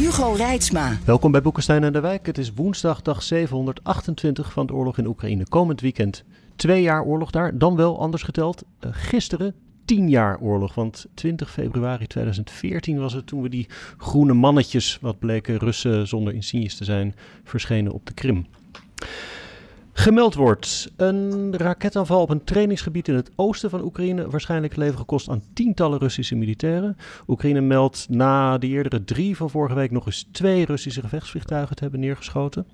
Hugo Reitsma. Welkom bij Boekenstein en de Wijk. Het is woensdag dag 728 van de oorlog in Oekraïne. Komend weekend twee jaar oorlog daar. Dan wel anders geteld. Uh, gisteren tien jaar oorlog. Want 20 februari 2014 was het toen we die groene mannetjes, wat bleken Russen zonder insignes te zijn, verschenen op de Krim. Gemeld wordt een raketaanval op een trainingsgebied in het oosten van Oekraïne. Waarschijnlijk leven gekost aan tientallen Russische militairen. Oekraïne meldt na de eerdere drie van vorige week nog eens twee Russische gevechtsvliegtuigen te hebben neergeschoten.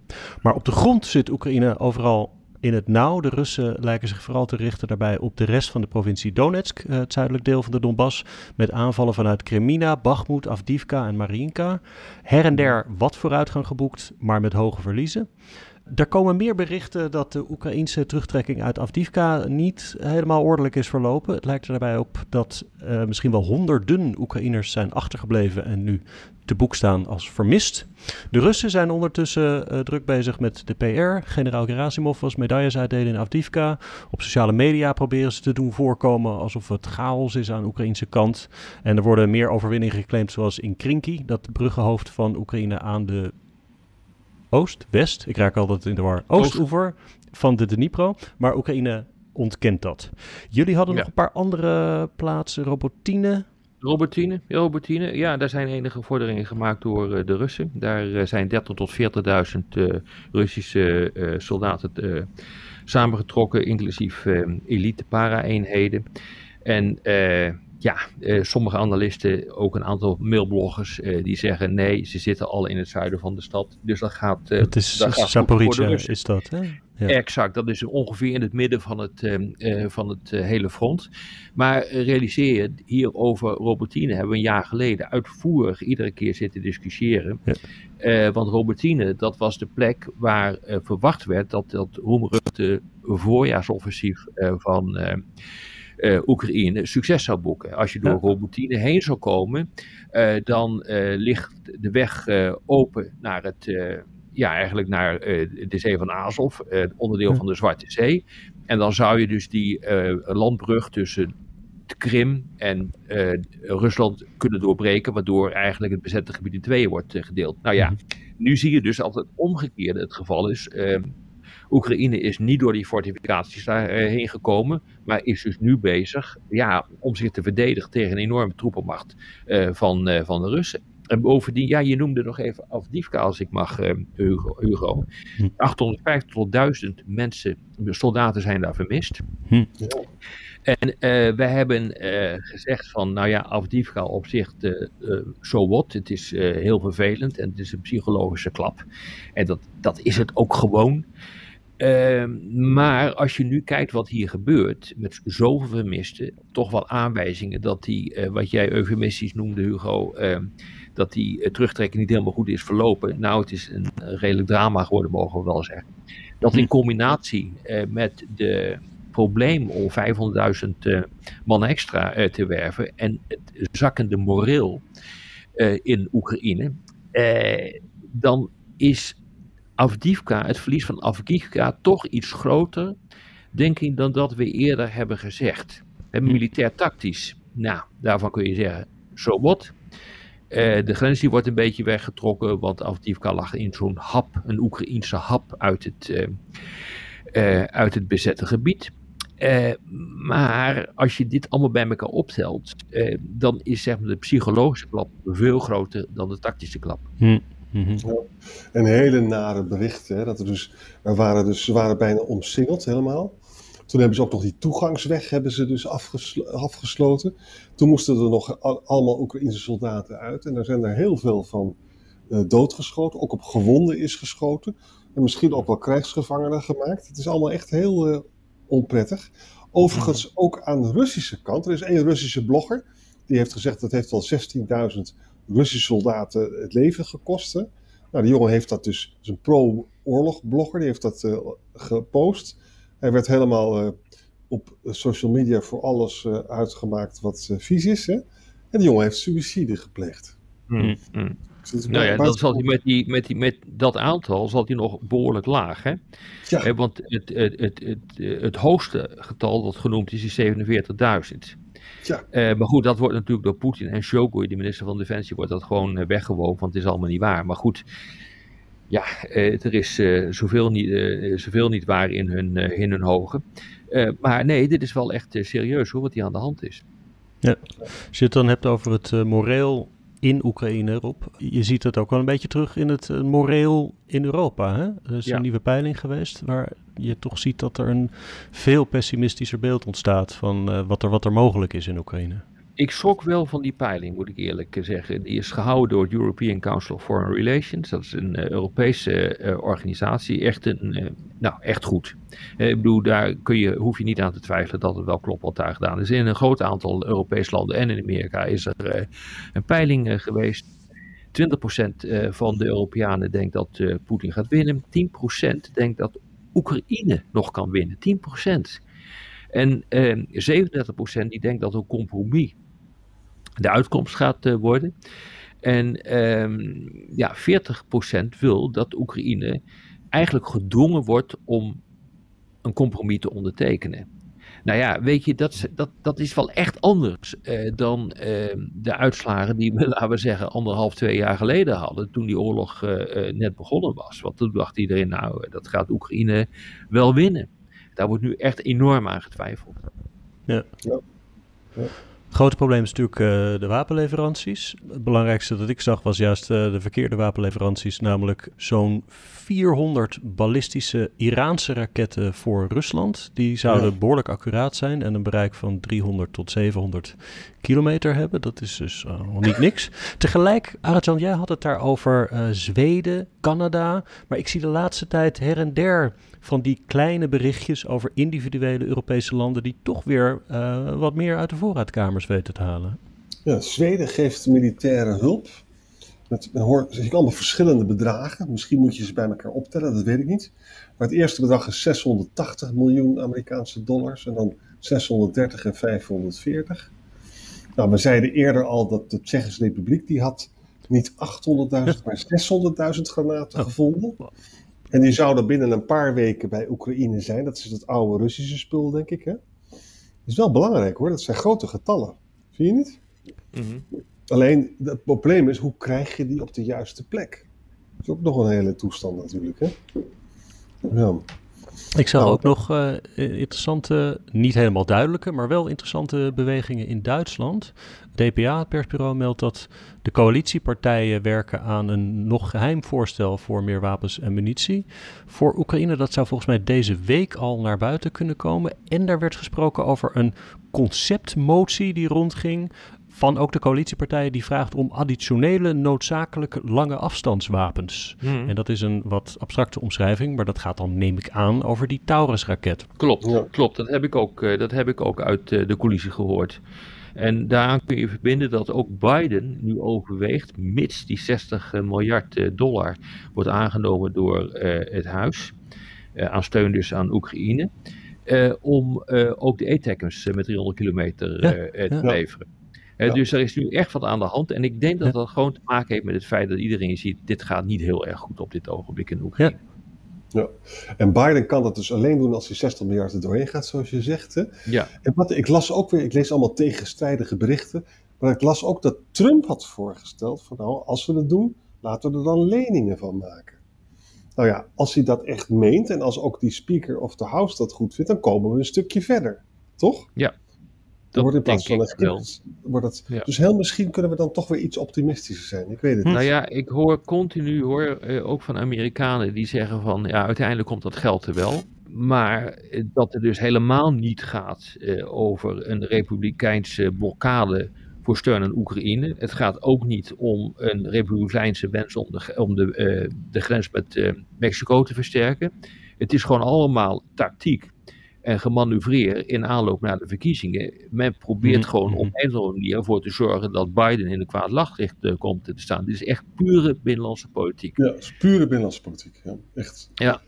Maar op de grond zit Oekraïne overal in het nauw. De Russen lijken zich vooral te richten daarbij op de rest van de provincie Donetsk, eh, het zuidelijk deel van de Donbass, met aanvallen vanuit Kremina, Bakhmut, Avdivka en Mariinka. Her en der wat vooruitgang geboekt, maar met hoge verliezen. Er komen meer berichten dat de Oekraïnse terugtrekking uit Avdivka niet helemaal ordelijk is verlopen. Het lijkt er daarbij op dat uh, misschien wel honderden Oekraïners zijn achtergebleven en nu te boek staan als vermist. De Russen zijn ondertussen uh, druk bezig met de PR. Generaal Gerasimov was medailles uitdelen in Avdivka. Op sociale media proberen ze te doen voorkomen alsof het chaos is aan de Oekraïnse kant. En er worden meer overwinningen geclaimd zoals in Krinky, dat bruggenhoofd van Oekraïne aan de oost, west, ik raak altijd in de war, oostoever van de Dnipro. Maar Oekraïne ontkent dat. Jullie hadden nog een paar andere plaatsen, Robotine. Robotine, Robotine, ja, daar zijn enige vorderingen gemaakt door uh, de Russen. Daar uh, zijn 30 tot 40.000 uh, Russische uh, soldaten samengetrokken, inclusief elite para-eenheden. En ja, uh, sommige analisten, ook een aantal mailbloggers, uh, die zeggen nee, ze zitten al in het zuiden van de stad. Dus dat gaat. Uh, het is Zaporizhia, is dat, hè? Ja. Exact, dat is ongeveer in het midden van het, van het hele front. Maar realiseer je, hier over Robertine hebben we een jaar geleden uitvoerig iedere keer zitten discussiëren. Ja. want Robertine, dat was de plek waar verwacht werd dat dat roemruchte voorjaarsoffensief van uh, Oekraïne succes zou boeken. Als je door ja. Robotine heen zou komen, uh, dan uh, ligt de weg open naar het, ja, eigenlijk naar de zee van Azov, onderdeel van de Zwarte Zee. En dan zou je dus die landbrug tussen de Krim en Rusland kunnen doorbreken, waardoor eigenlijk het bezette gebied in tweeën wordt gedeeld. Nou ja, nu zie je dus dat het omgekeerde het geval is. Oekraïne is niet door die fortificaties daarheen eh, gekomen, maar is dus nu bezig ja, om zich te verdedigen tegen een enorme troepenmacht uh, van, uh, van de Russen. En bovendien, ja, je noemde nog even Afdivka, als ik mag, uh, Hugo. Hugo. Hm. 850 tot 1000 mensen, soldaten zijn daar vermist. Hm. En uh, wij hebben uh, gezegd van, nou ja, Afdivka op zich, zo uh, so what. Het is heel vervelend en het is een psychologische klap. En dat, dat is het ook gewoon. Uh, maar als je nu kijkt wat hier gebeurt, met zoveel vermisten, toch wel aanwijzingen dat die, uh, wat jij eufemistisch noemde, Hugo, uh, dat die uh, terugtrekking niet helemaal goed is verlopen. Nou, het is een redelijk drama geworden, mogen we wel zeggen. Dat in hm. combinatie met de probleem om 500.000 man extra te werven en het zakkende moreel in Oekraïne, dan is Avdivka, het verlies van Avdivka, toch iets groter, denk ik, dan dat we eerder hebben gezegd. En hm. militair tactisch, nou, daarvan kun je zeggen, zo so wat. Uh, de grens die wordt een beetje weggetrokken, want Avdivka lag in zo'n hap, een Oekraïense hap uit het, uh, uh, uit het bezette gebied. maar als je dit allemaal bij elkaar optelt, dan is zeg maar, de psychologische klap veel groter dan de tactische klap. Hm. Mm Een hele nare bericht. Hè, dat er dus, er waren dus, ze waren bijna omsingeld helemaal. Toen hebben ze ook nog die toegangsweg hebben ze dus afgesloten. Toen moesten er nog allemaal Oekraïnse soldaten uit. En daar zijn er heel veel van uh, doodgeschoten. Ook op gewonden is geschoten. En misschien ook wel krijgsgevangenen gemaakt. Het is allemaal echt heel uh, onprettig. Overigens mhm. ook aan de Russische kant. Er is één Russische blogger. Die heeft gezegd dat heeft wel 16.000 Russische soldaten het leven gekost. Hè? Nou, die jongen heeft dat dus, is een pro-oorlog blogger, die heeft dat uh, gepost. Hij werd helemaal op social media voor alles uitgemaakt wat vies is. Hè? En die jongen heeft suïcide gepleegd. Mm, mm. Dus nou ja, zal hij met, die, met, die, met dat aantal zal hij nog behoorlijk laag. Hè? Ja. want het, het, het, het, het hoogste getal dat genoemd is, is 47.000. Ja. Uh, maar goed, dat wordt natuurlijk door Poetin en Shogun, de minister van Defensie, wordt dat gewoon uh, weggewogen, want het is allemaal niet waar. Maar goed, ja, uh, er is zoveel, niet, zoveel niet waar in hun, in hun hogen. maar nee, dit is wel echt serieus hoor, wat hier aan de hand is. Ja. Als je het dan hebt over het moreel in Oekraïne, erop. Je ziet het ook wel een beetje terug in het moreel in Europa. Hè? Er is een nieuwe peiling geweest waar je toch ziet dat er een veel pessimistischer beeld ontstaat van uh, wat, er, wat er mogelijk is in Oekraïne. Ik schrok wel van die peiling, moet ik eerlijk zeggen. Die is gehouden door het European Council of Foreign Relations. Dat is een uh, Europese uh, organisatie. Echt, een, nou, echt goed. ik bedoel, daar kun je, hoef je niet aan te twijfelen dat het wel klopt wat daar gedaan is. In een groot aantal Europese landen en in Amerika is er een peiling geweest. 20% van de Europeanen denkt dat Poetin gaat winnen. 10% denkt dat Oekraïne nog kan winnen. 10%. En eh, 37% die denkt dat een compromis de uitkomst gaat uh, worden. En ehm, ja, 40% wil dat Oekraïne eigenlijk gedwongen wordt om een compromis te ondertekenen. Nou ja, weet je, dat, dat, dat is wel echt anders eh, dan eh, de uitslagen die we, laten we zeggen, anderhalf, twee jaar geleden hadden. Toen die oorlog eh, eh net begonnen was. Want toen dacht iedereen, nou, dat gaat Oekraïne wel winnen. Daar wordt nu echt enorm aan getwijfeld. Ja. ja. ja. Het grote probleem is natuurlijk uh, de wapenleveranties. Het belangrijkste dat ik zag was juist uh, de verkeerde wapenleveranties, namelijk zo'n 400 ballistische Iraanse raketten voor Rusland. Die zouden ja. behoorlijk accuraat zijn en een bereik van 300 tot 700 kilometer hebben. Dat is dus uh, niet niks. Tegelijk, Arajan, jij had het daar over Zweden, Canada. Maar ik zie de laatste tijd her en der van die kleine berichtjes over individuele Europese landen die toch weer wat meer uit de weten te halen. Ja, Zweden geeft militaire hulp. Met, hoor, zie ik allemaal verschillende bedragen. Misschien moet je ze bij elkaar optellen, dat weet ik niet. Maar het eerste bedrag is 680 miljoen Amerikaanse dollars en dan 630 en 540. Nou, we zeiden eerder al dat de Tsjechische Republiek die had niet 800.000, maar 600.000 granaten oh. gevonden. En die zouden binnen een paar weken bij Oekraïne zijn. Dat is het oude Russische spul, denk ik. Hè? Is wel belangrijk hoor. Dat zijn grote getallen. Vind je niet? Mm Alleen het probleem is, hoe krijg je die op de juiste plek? Dat is ook nog een hele toestand natuurlijk. Hè? Ja. Ik zag nou, ook nog uh, interessante, niet helemaal duidelijke, maar wel interessante bewegingen in Duitsland. DPA, het persbureau, meldt dat de coalitiepartijen werken aan een nog geheim voorstel voor meer wapens en munitie. Voor Oekraïne, dat zou volgens mij deze week al naar buiten kunnen komen. En daar werd gesproken over een conceptmotie die rondging van ook de coalitiepartijen die vraagt om additionele noodzakelijke lange afstandswapens. Hmm. En dat is een wat abstracte omschrijving, maar dat gaat dan, neem ik aan, over die Taurus-raket. Klopt, klopt. Dat heb ik ook, eh, dat heb ik ook uit eh, de coulissen gehoord. En daaraan kun je verbinden dat ook Biden nu overweegt, mits die 60 eh, miljard dollar wordt aangenomen door het huis, aan steun dus aan Oekraïne, om ook de E-tankers met 300 kilometer te leveren. Dus er is nu echt wat aan de hand. En ik denk dat dat gewoon te maken heeft met het feit dat iedereen ziet: dit gaat niet heel erg goed op dit ogenblik in Oekraïne. Ja. En Biden kan dat dus alleen doen als hij 60 miljard er doorheen gaat, zoals je zegt. Hè? Ja. En wat, ik las ook weer, ik lees allemaal tegenstrijdige berichten. Maar ik las ook dat Trump had voorgesteld: van nou, als we het doen, laten we er dan leningen van maken. Nou ja, als hij dat echt meent en als ook die Speaker of the House dat goed vindt, dan komen we een stukje verder. Toch? Ja, dat wordt in plaats van het wordt het, Dus heel misschien kunnen we dan toch weer iets optimistischer zijn. Ik weet het niet. Nou ja, ik hoor continu hoor, eh, ook van Amerikanen die zeggen van ja, uiteindelijk komt dat geld er wel. Maar eh, dat het dus helemaal niet gaat uh, over een republikeinse blokkade voor steun aan Oekraïne. Het gaat ook niet om een republikeinse wens om de, om de, de grens met Mexico te versterken. Het is gewoon allemaal tactiek en gemanoeuvreer in aanloop naar de verkiezingen. Men probeert Mhm, gewoon op mhm. een of andere manier ervoor te zorgen dat Biden in een kwaad lachlicht eh, komt te staan. Dit is echt pure binnenlandse politiek. Ja, het is pure binnenlandse politiek. Ja, echt. Ja.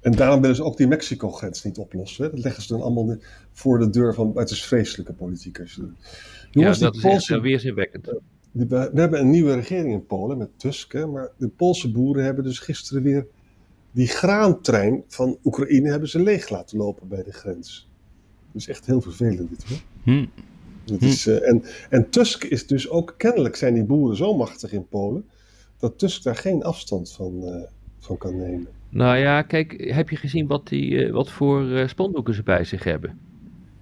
En daarom willen ze ook die Mexico-grens niet oplossen. Hè? Dat leggen ze dan allemaal voor de deur van. Het is vreselijke politiek. Als je, jongens, ja, dat is echt Poolse- eh, weerzinwekkend. we, we hebben een nieuwe regering in Polen met Tusk. Hè? Maar de Poolse boeren hebben dus gisteren weer die graantrein van Oekraïne hebben ze leeg laten lopen bij de grens. Dat is echt heel vervelend dit hoor. Hm. Het is, eh, en, en Tusk is dus ook, kennelijk zijn die boeren zo machtig in Polen, dat Tusk daar geen afstand van, eh, van kan nemen. Nou ja, kijk, heb je gezien wat, die, eh, wat voor spandoeken ze bij zich hebben?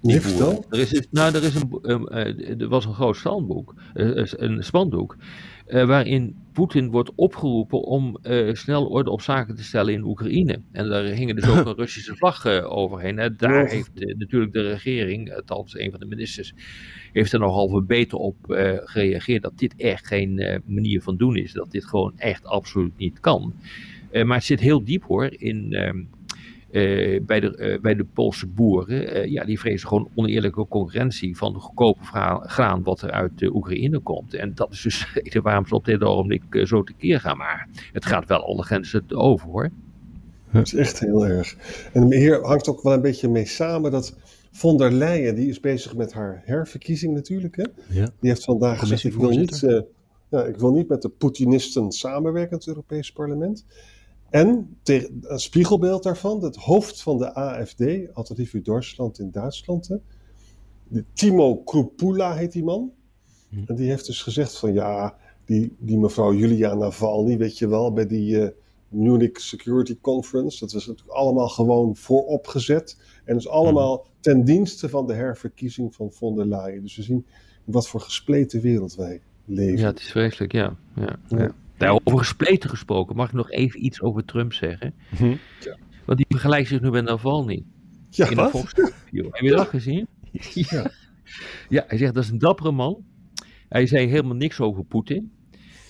Nee, boeren. Er, is, nou, er, is een, eh, er was een groot standboek, eh, eh, een spandoek, waarin Poetin wordt opgeroepen om snel orde op zaken te stellen in Oekraïne. En daar hing er dus ook een Russische vlag overheen. En daar heeft natuurlijk de regering, althans een van de ministers, heeft er nogal verbeten op gereageerd dat dit echt geen manier van doen is. Dat dit gewoon echt absoluut niet kan. Maar het zit heel diep hoor in, eh, bij, de, eh, bij de Poolse boeren. Eh, ja, die vrezen gewoon oneerlijke concurrentie van de goedkope graan wat er uit de Oekraïne komt. En dat is dus de reden waarom ze op dit ogenblik zo tekeer gaan. Maar het gaat wel alle grenzen over hoor. Dat is echt heel erg. En hier hangt ook wel een beetje mee samen dat von der Leyen, die is bezig met haar herverkiezing natuurlijk. Hè? Ja. Die heeft vandaag gezegd, ik wil, niet, eh, ja, ik wil niet met de Poetinisten samenwerken in het Europees parlement. En een spiegelbeeld daarvan, het hoofd van de AFD, Alternatief voor Duitsland in Duitsland. Timo Krupula heet die man. Hm. En die heeft dus gezegd van ja, die, die mevrouw Julia Navalny, weet je wel, bij die eh, Munich Security Conference. Dat was natuurlijk allemaal gewoon vooropgezet. En dus allemaal ten dienste van de herverkiezing van von der Leyen. Dus we zien in wat voor gespleten wereld wij leven. Ja, het is vreselijk, ja. ja, Ja. ja. Daarover gespleten gesproken, mag ik nog even iets over Trump zeggen? Hm. Want die vergelijkt zich nu met Navalny. Ja, in wat? Fox-interview. Heb je dat gezien? Ja. Ja, hij zegt dat is een dappere man. Hij zei helemaal niks over Poetin.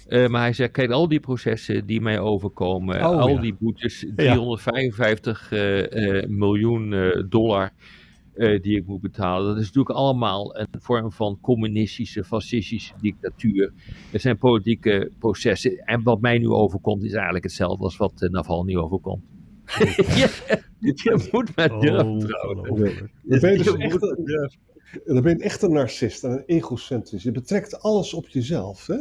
Eh, maar hij zegt, kijk, al die processen die mij overkomen, Oh, al ja. die boetes, 355 eh, eh, miljoen eh, dollar eh, die ik moet betalen, dat is natuurlijk allemaal een vorm van communistische, fascistische dictatuur. Het zijn politieke processen. En wat mij nu overkomt is eigenlijk hetzelfde als wat uh, Navalny overkomt. ja, je moet met Oh, durf trouwen. ben je dus Je echt, durf. dan ben je echt een narcist en een egocentrist. Je betrekt alles op jezelf. Hè?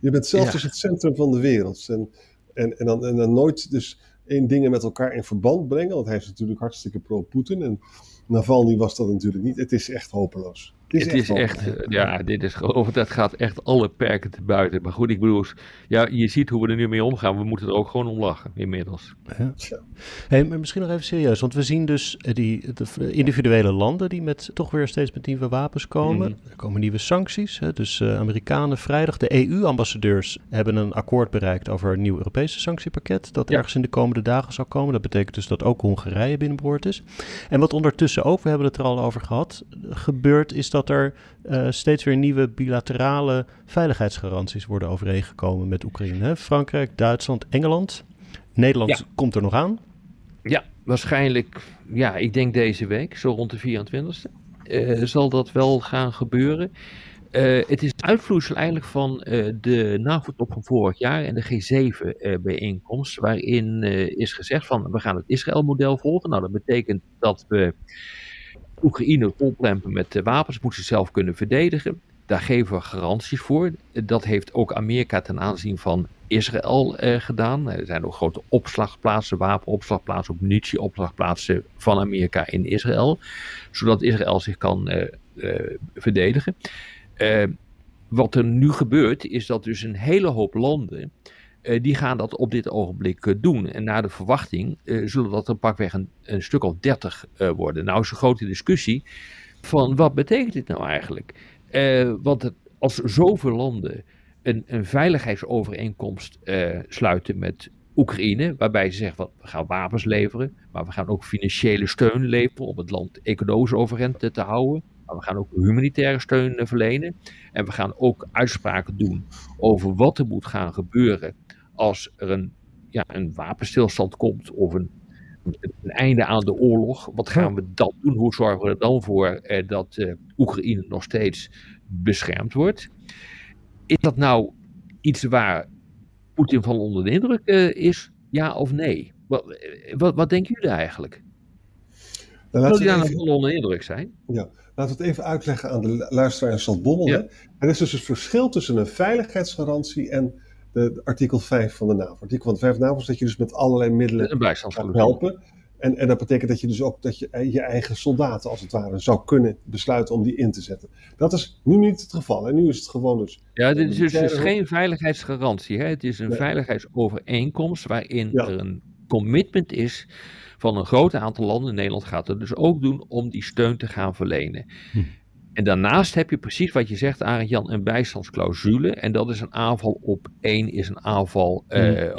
Je bent zelf Ja. dus het centrum van de wereld. En, en, en, dan, en dan nooit dus één dingen met elkaar in verband brengen. Want hij is natuurlijk hartstikke pro-Poetin. En Navalny was dat natuurlijk niet. Het is echt hopeloos. Het is echt, ja, dit is gewoon, dat gaat echt alle perken te buiten. Maar goed, ik bedoel, ja, je ziet hoe we er nu mee omgaan. We moeten er ook gewoon om lachen, inmiddels. Ja. Hey, maar misschien nog even serieus, want we zien dus eh, die de individuele landen die met toch weer steeds met nieuwe wapens komen. Mhm. Er komen nieuwe sancties. Hè, dus eh, Amerikanen vrijdag, de EU-ambassadeurs hebben een akkoord bereikt over een nieuw Europese sanctiepakket dat Ja. ergens in de komende dagen zal komen. Dat betekent dus dat ook Hongarije binnenboord is. En wat ondertussen ook, we hebben het er al over gehad, gebeurt is dat er eh, steeds weer nieuwe bilaterale veiligheidsgaranties worden overeengekomen met Oekraïne. Hè. Frankrijk, Duitsland, Engeland. Nederland Ja. komt er nog aan. Ja, waarschijnlijk, ja, ik denk deze week, zo rond de 24e, eh, zal dat wel gaan gebeuren. Eh, het is uitvloeisel eigenlijk van de NAVO-top van vorig jaar en de G7-bijeenkomst, waarin is gezegd van we gaan het Israël-model volgen. Nou, dat betekent dat we Oekraïne volplempen met wapens, moet ze zelf kunnen verdedigen. Daar geven we garanties voor. Dat heeft ook Amerika ten aanzien van Israël eh, gedaan. Er zijn ook grote opslagplaatsen, wapenopslagplaatsen, munitieopslagplaatsen van Amerika in Israël. Zodat Israël zich kan eh, eh, verdedigen. Wat er nu gebeurt, is dat dus een hele hoop landen. Eh, die gaan dat op dit ogenblik eh, doen. En naar de verwachting eh, zullen dat er pakweg een, een stuk of dertig worden. Nou is een grote discussie van wat betekent dit nou eigenlijk? Want het, als zoveel landen een, een veiligheidsovereenkomst sluiten met Oekraïne, waarbij ze zeggen van we gaan wapens leveren, maar we gaan ook financiële steun leveren om het land economisch overeind te, houden. Maar we gaan ook humanitaire steun verlenen. En we gaan ook uitspraken doen over wat er moet gaan gebeuren als er een, ja, een wapenstilstand komt of een een einde aan de oorlog. Wat gaan we dan doen? Hoe zorgen we er dan voor eh, dat eh, Oekraïne nog steeds beschermd wordt? Is dat nou iets waar Poetin van onder de indruk uh, is? Ja of nee? Wat, wat, wat denken jullie eigenlijk? Nou, Wil hij daar even... onder de indruk zijn? Ja, laten we het even uitleggen aan de luisteraar in Stadbommel. Ja. Er is dus het verschil tussen een veiligheidsgarantie en de, artikel 5 van de NAVO. Artikel van de 5 van de NAVO is dat je dus met allerlei middelen gaat helpen. En, en dat betekent dat je dus ook dat je je eigen soldaten als het ware zou kunnen besluiten om die in te zetten. Dat is nu niet het geval. En nu is het gewoon dus. Ja, dit is dus, dus geen veiligheidsgarantie. Hè? Het is een veiligheidsovereenkomst waarin er een commitment is van een groot aantal landen. Nederland gaat er dus ook doen om die steun te gaan verlenen. Hm. En daarnaast heb je precies wat je zegt, Arend Jan, een bijstandsclausule. En dat is een aanval op één, is een aanval uh,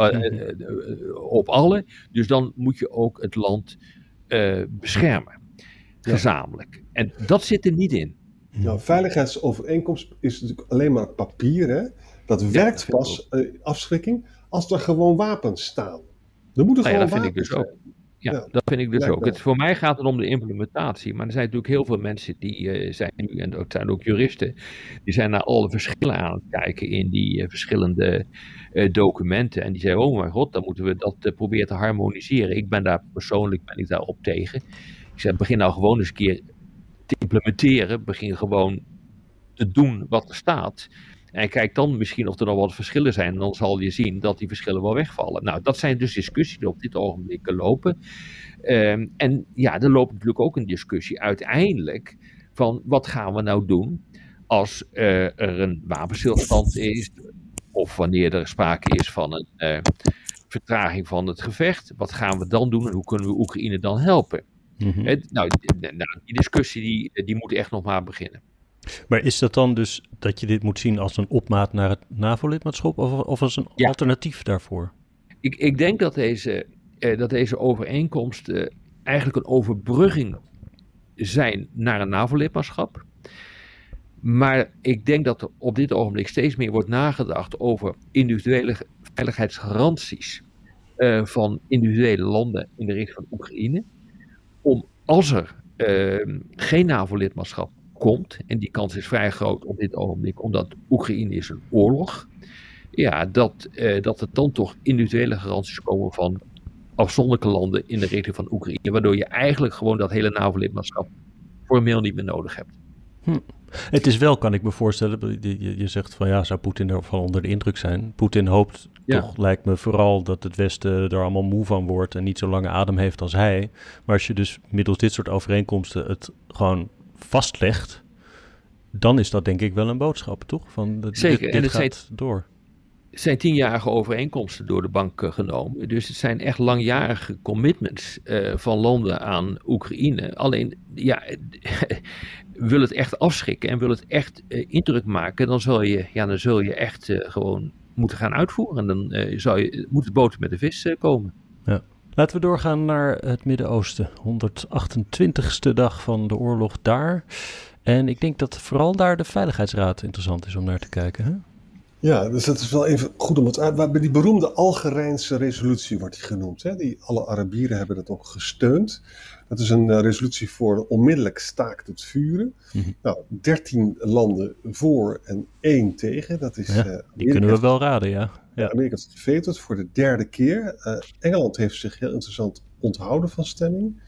op alle. Dus dan moet je ook het land beschermen, gezamenlijk. En dat zit er niet in. Nou, veiligheidsovereenkomst is natuurlijk alleen maar papier. Hè? Dat werkt pas, afschrikking, als er gewoon wapens staan. Er moeten nou gewoon ja, dat vind ik dus ook ja, dat vind ik dus ook. Het, voor mij gaat het om de implementatie. Maar er zijn natuurlijk heel veel mensen die uh, zijn nu, en dat zijn ook juristen, die zijn naar alle verschillen aan het kijken in die uh, verschillende uh, documenten. En die zeggen, oh mijn god, dan moeten we dat proberen te harmoniseren. Ik ben daar persoonlijk ben ik daar op tegen. Ik zeg, begin nou gewoon eens een keer te implementeren. Begin gewoon te doen wat er staat. En kijk dan misschien of er nog wat verschillen zijn. En dan zal je zien dat die verschillen wel wegvallen. Nou, dat zijn dus discussies die op dit ogenblik lopen. Um, en ja, er loopt natuurlijk ook een discussie uiteindelijk van wat gaan we nou doen als uh, er een wapenstilstand is. Of wanneer er sprake is van een uh, vertraging van het gevecht. Wat gaan we dan doen en hoe kunnen we Oekraïne dan helpen? Mm -hmm. nou, nou, die discussie die, die moet echt nog maar beginnen. Maar is dat dan dus dat je dit moet zien als een opmaat naar het NAVO-lidmaatschap of, of als een alternatief daarvoor? Ik, ik denk dat deze, eh, dat deze overeenkomsten eh, eigenlijk een overbrugging zijn naar een NAVO-lidmaatschap. Maar ik denk dat er op dit ogenblik steeds meer wordt nagedacht over individuele veiligheidsgaranties uh, van individuele landen in de richting van Oekraïne. Om als er uh, geen NAVO-lidmaatschap komt, en die kans is vrij groot op dit ogenblik, omdat Oekraïne is een oorlog, ja, dat, uh, dat er dan toch individuele garanties komen van afzonderlijke landen in de richting van Oekraïne, waardoor je eigenlijk gewoon dat hele NAVO-lidmaatschap formeel niet meer nodig hebt. Hm. Het is wel, kan ik me voorstellen, je, je zegt van ja, zou Poetin ervan onder de indruk zijn? Poetin hoopt toch, lijkt me vooral, dat het Westen er allemaal moe van wordt en niet zo lange adem heeft als hij. Maar als je dus middels dit soort overeenkomsten het gewoon vastlegt, dan is dat denk ik wel een boodschap, toch? Van de, Zeker, dit, dit en het gaat zijn, door. Het zijn tienjarige overeenkomsten door de bank uh, genomen. Dus het zijn echt langjarige commitments uh, van landen aan Oekraïne. Alleen, ja, wil het echt afschrikken en wil het echt uh, indruk maken, dan zul je, ja, dan zul je echt gewoon moeten gaan uitvoeren. En dan zou je, moet het boter met de vis komen. Ja. Laten we doorgaan naar het Midden-Oosten. 128ste dag van de oorlog daar. En ik denk dat vooral daar de Veiligheidsraad interessant is om naar te kijken. Hè? Ja, dus dat is wel even goed om het uit. Die beroemde Algerijnse resolutie wordt die genoemd. Hè? Die, alle Arabieren hebben dat ook gesteund. Dat is een uh, resolutie voor onmiddellijk staakt het vuren. Mhm. Nou, 13 landen voor en één tegen. Dat is, Ja, eh, die kunnen we wel raden, ja. Ja. Amerika gevetoed voor de derde keer. Eh, Engeland heeft zich heel interessant onthouden van stemming.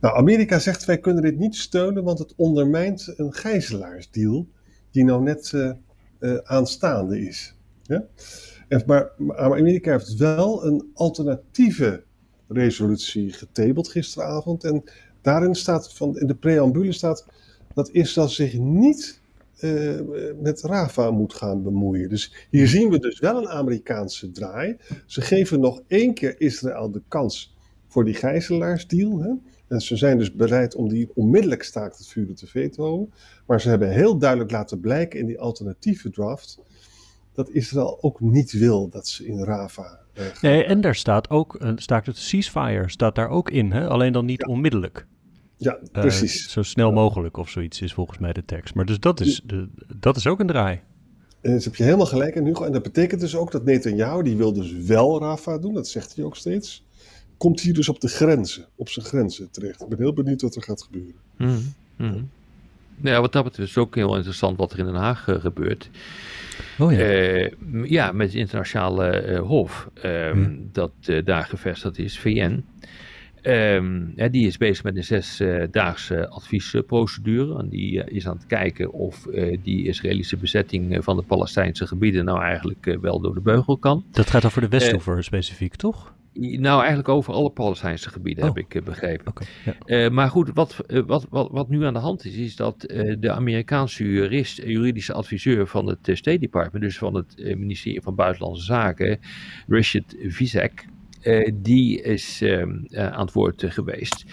Nou, Amerika zegt wij kunnen dit niet steunen, want het ondermijnt een gijzelaarsdeal die nou net eh, eh, aanstaande is. Ja? Maar Amerika heeft wel een alternatieve resolutie getabeld gisteravond. En daarin staat, van, in de preambule staat dat Israël zich niet eh, met Rafa moet gaan bemoeien. Dus hier zien we dus wel een Amerikaanse draai. Ze geven nog één keer Israël de kans voor die gijzelaarsdeal. Hè? En ze zijn dus bereid om die onmiddellijk staakt het vuren te vetoen. Maar ze hebben heel duidelijk laten blijken in die alternatieve draft dat Israël ook niet wil dat ze in Rafah eh. Nee, en daar staat ook, een staakt het ceasefire, staat daar ook in. Hè? Alleen dan niet onmiddellijk. Ja, Eh, precies. zo snel mogelijk of zoiets is volgens mij de tekst. Maar dus dat is, de, dat is ook een draai. En dus heb je helemaal gelijk in Hugo. En dat betekent dus ook dat Netanyahu, die wil dus wel Rafah doen. Dat zegt hij ook steeds. komt hier dus op de grenzen, op zijn grenzen terecht. Ik ben heel benieuwd wat er gaat gebeuren. Mhm, mhm. Ja, wat dat betreft is ook heel interessant wat er in Den Haag uh, gebeurt. Oh ja. Eh, ja, met het internationale eh, hof ehm, Hmm. dat eh, daar gevestigd is, VN. Ehm, die is bezig met een zesdaagse adviesprocedure. En die eh, is aan het kijken of eh, die Israëlische bezetting eh, van de Palestijnse gebieden nou eigenlijk wel door de beugel kan. Dat gaat over de Westhoever specifiek, toch? Nou, eigenlijk over alle Palestijnse gebieden Oh. heb ik eh, begrepen. Ja. Eh, maar goed, wat, wat, wat, wat nu aan de hand is, is dat de Amerikaanse jurist, juridische adviseur van het State Department, dus van het ministerie van Buitenlandse Zaken, Richard Vizek, die is ehm, eh, aan het woord eh, geweest.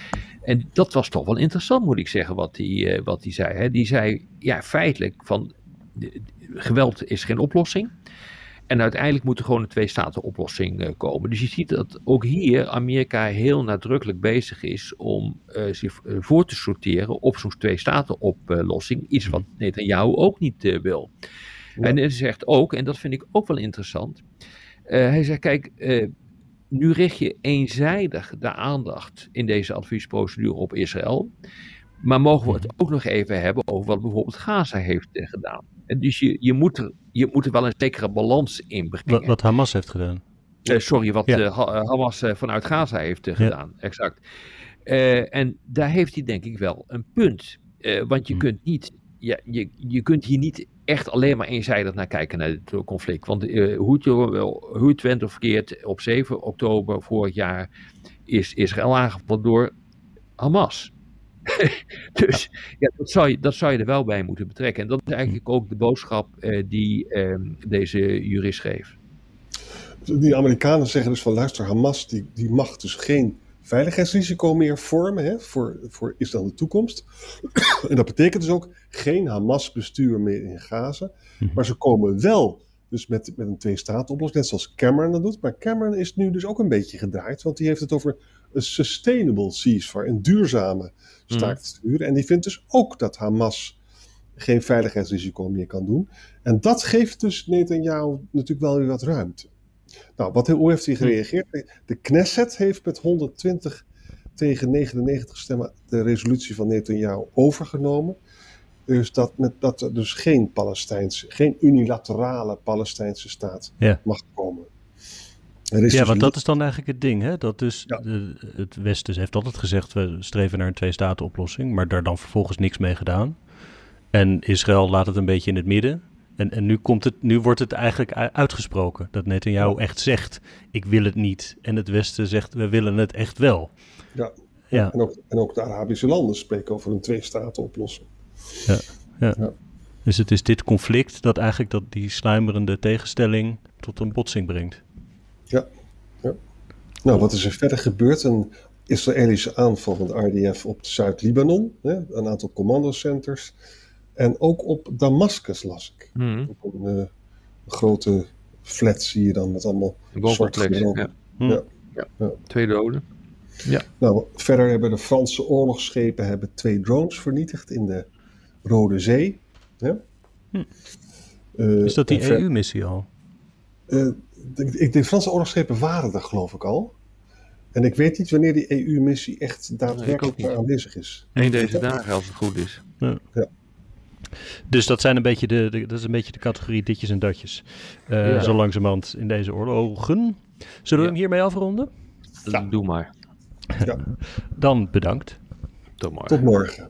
En dat was toch wel interessant, moet ik zeggen, wat hij eh, wat hij zei. Hè. Die zei, ja, feitelijk, van eh, geweld is geen oplossing. En uiteindelijk moet er gewoon een twee-staten-oplossing eh, komen. Dus je ziet dat ook hier Amerika heel nadrukkelijk bezig is om eh, zich eh, voor te sorteren op zo'n twee-staten-oplossing. Iets wat Netanyahu ook niet eh, wil. Ja. En hij zegt ook, en dat vind ik ook wel interessant. eh, hij zegt: Kijk, eh, nu richt je eenzijdig de aandacht in deze adviesprocedure op Israël. Maar mogen we het ook nog even hebben over wat bijvoorbeeld Gaza heeft gedaan? En dus je, je, moet er, je moet er wel een zekere balans in brengen. Wat, wat Hamas heeft gedaan. Eh, sorry, wat Ja. eh, eh, Hamas vanuit Gaza heeft Ja. gedaan. Exact. En daar heeft hij denk ik wel een punt. Want je Hm. kunt niet. Ja, je, je kunt hier niet echt alleen maar eenzijdig naar kijken naar dit conflict. Want eh, hoe, het, wel- hoe het went of verkeerd, op 7 oktober vorig jaar is Israël aangevallen door Hamas. dus ja, dat, zou je, dat zou je er wel bij moeten betrekken. En dat is eigenlijk ook de boodschap eh, die ehm, deze jurist geeft. Die Amerikanen zeggen dus van luister, Hamas die, die mag dus geen veiligheidsrisico meer vormen hè, voor, voor Israël in de toekomst. en dat betekent dus ook geen Hamas-bestuur meer in Gaza. Mhm. Maar ze komen wel dus met, met een twee-staten-oplossing, net zoals Cameron dat doet. Maar Cameron is nu dus ook een beetje gedraaid, want die heeft het over een sustainable ceasefire, een duurzame staakt het vuren. En die vindt dus ook dat Hamas geen veiligheidsrisico meer kan doen. En dat geeft dus Netanyahu natuurlijk wel weer wat ruimte. Nou, wat, hoe heeft hij gereageerd? De Knesset heeft met 120 tegen 99 stemmen de resolutie van Netanyahu overgenomen. Dus dat, met, dat er dus geen Palestijnse, geen unilaterale Palestijnse staat Ja. mag komen. Ja, dus want dat is dan eigenlijk het ding. Hè? Dat dus Ja. de, het Westen heeft altijd gezegd, we streven naar een twee-staten-oplossing, maar daar dan vervolgens niks mee gedaan. En Israël laat het een beetje in het midden. En, en nu, komt het, nu wordt het eigenlijk uitgesproken. Dat Netanyahu echt zegt, ik wil het niet. En het Westen zegt, we willen het echt wel. Ja. Ja, En, ook, en ook de Arabische landen spreken over een twee-staten-oplossing. dus het is dit conflict dat eigenlijk dat die sluimerende tegenstelling tot een botsing brengt. Nou, wat is er verder gebeurd? Een Israëlische aanval van de RDF op Zuid-Libanon, een aantal commandocenters. En ook op Damascus las ik. Mhm. Op een, eh, grote flat zie je dan met allemaal Een zwart wooncomplex. geweld. Ja. Hm. Ja. Ja. Ja. Twee doden. Nou, verder hebben de Franse oorlogsschepen hebben twee drones vernietigd in de Rode Zee. Hè? Hm. Eh, Is dat die ver- EU-missie al? Eh, de, de, de Franse oorlogsschepen waren er geloof ik al. En ik weet niet wanneer die EU-missie echt daadwerkelijk aanwezig is. Eén deze dagen, als het goed is. Dus dat zijn een beetje de, de- dat is een beetje de categorie ditjes en datjes. Eh, Ja. Zo langzamerhand in deze oorlogen. Zullen we Ja. hem hiermee afronden? Ja. Doe maar. Dan bedankt. Doe maar. Tot morgen.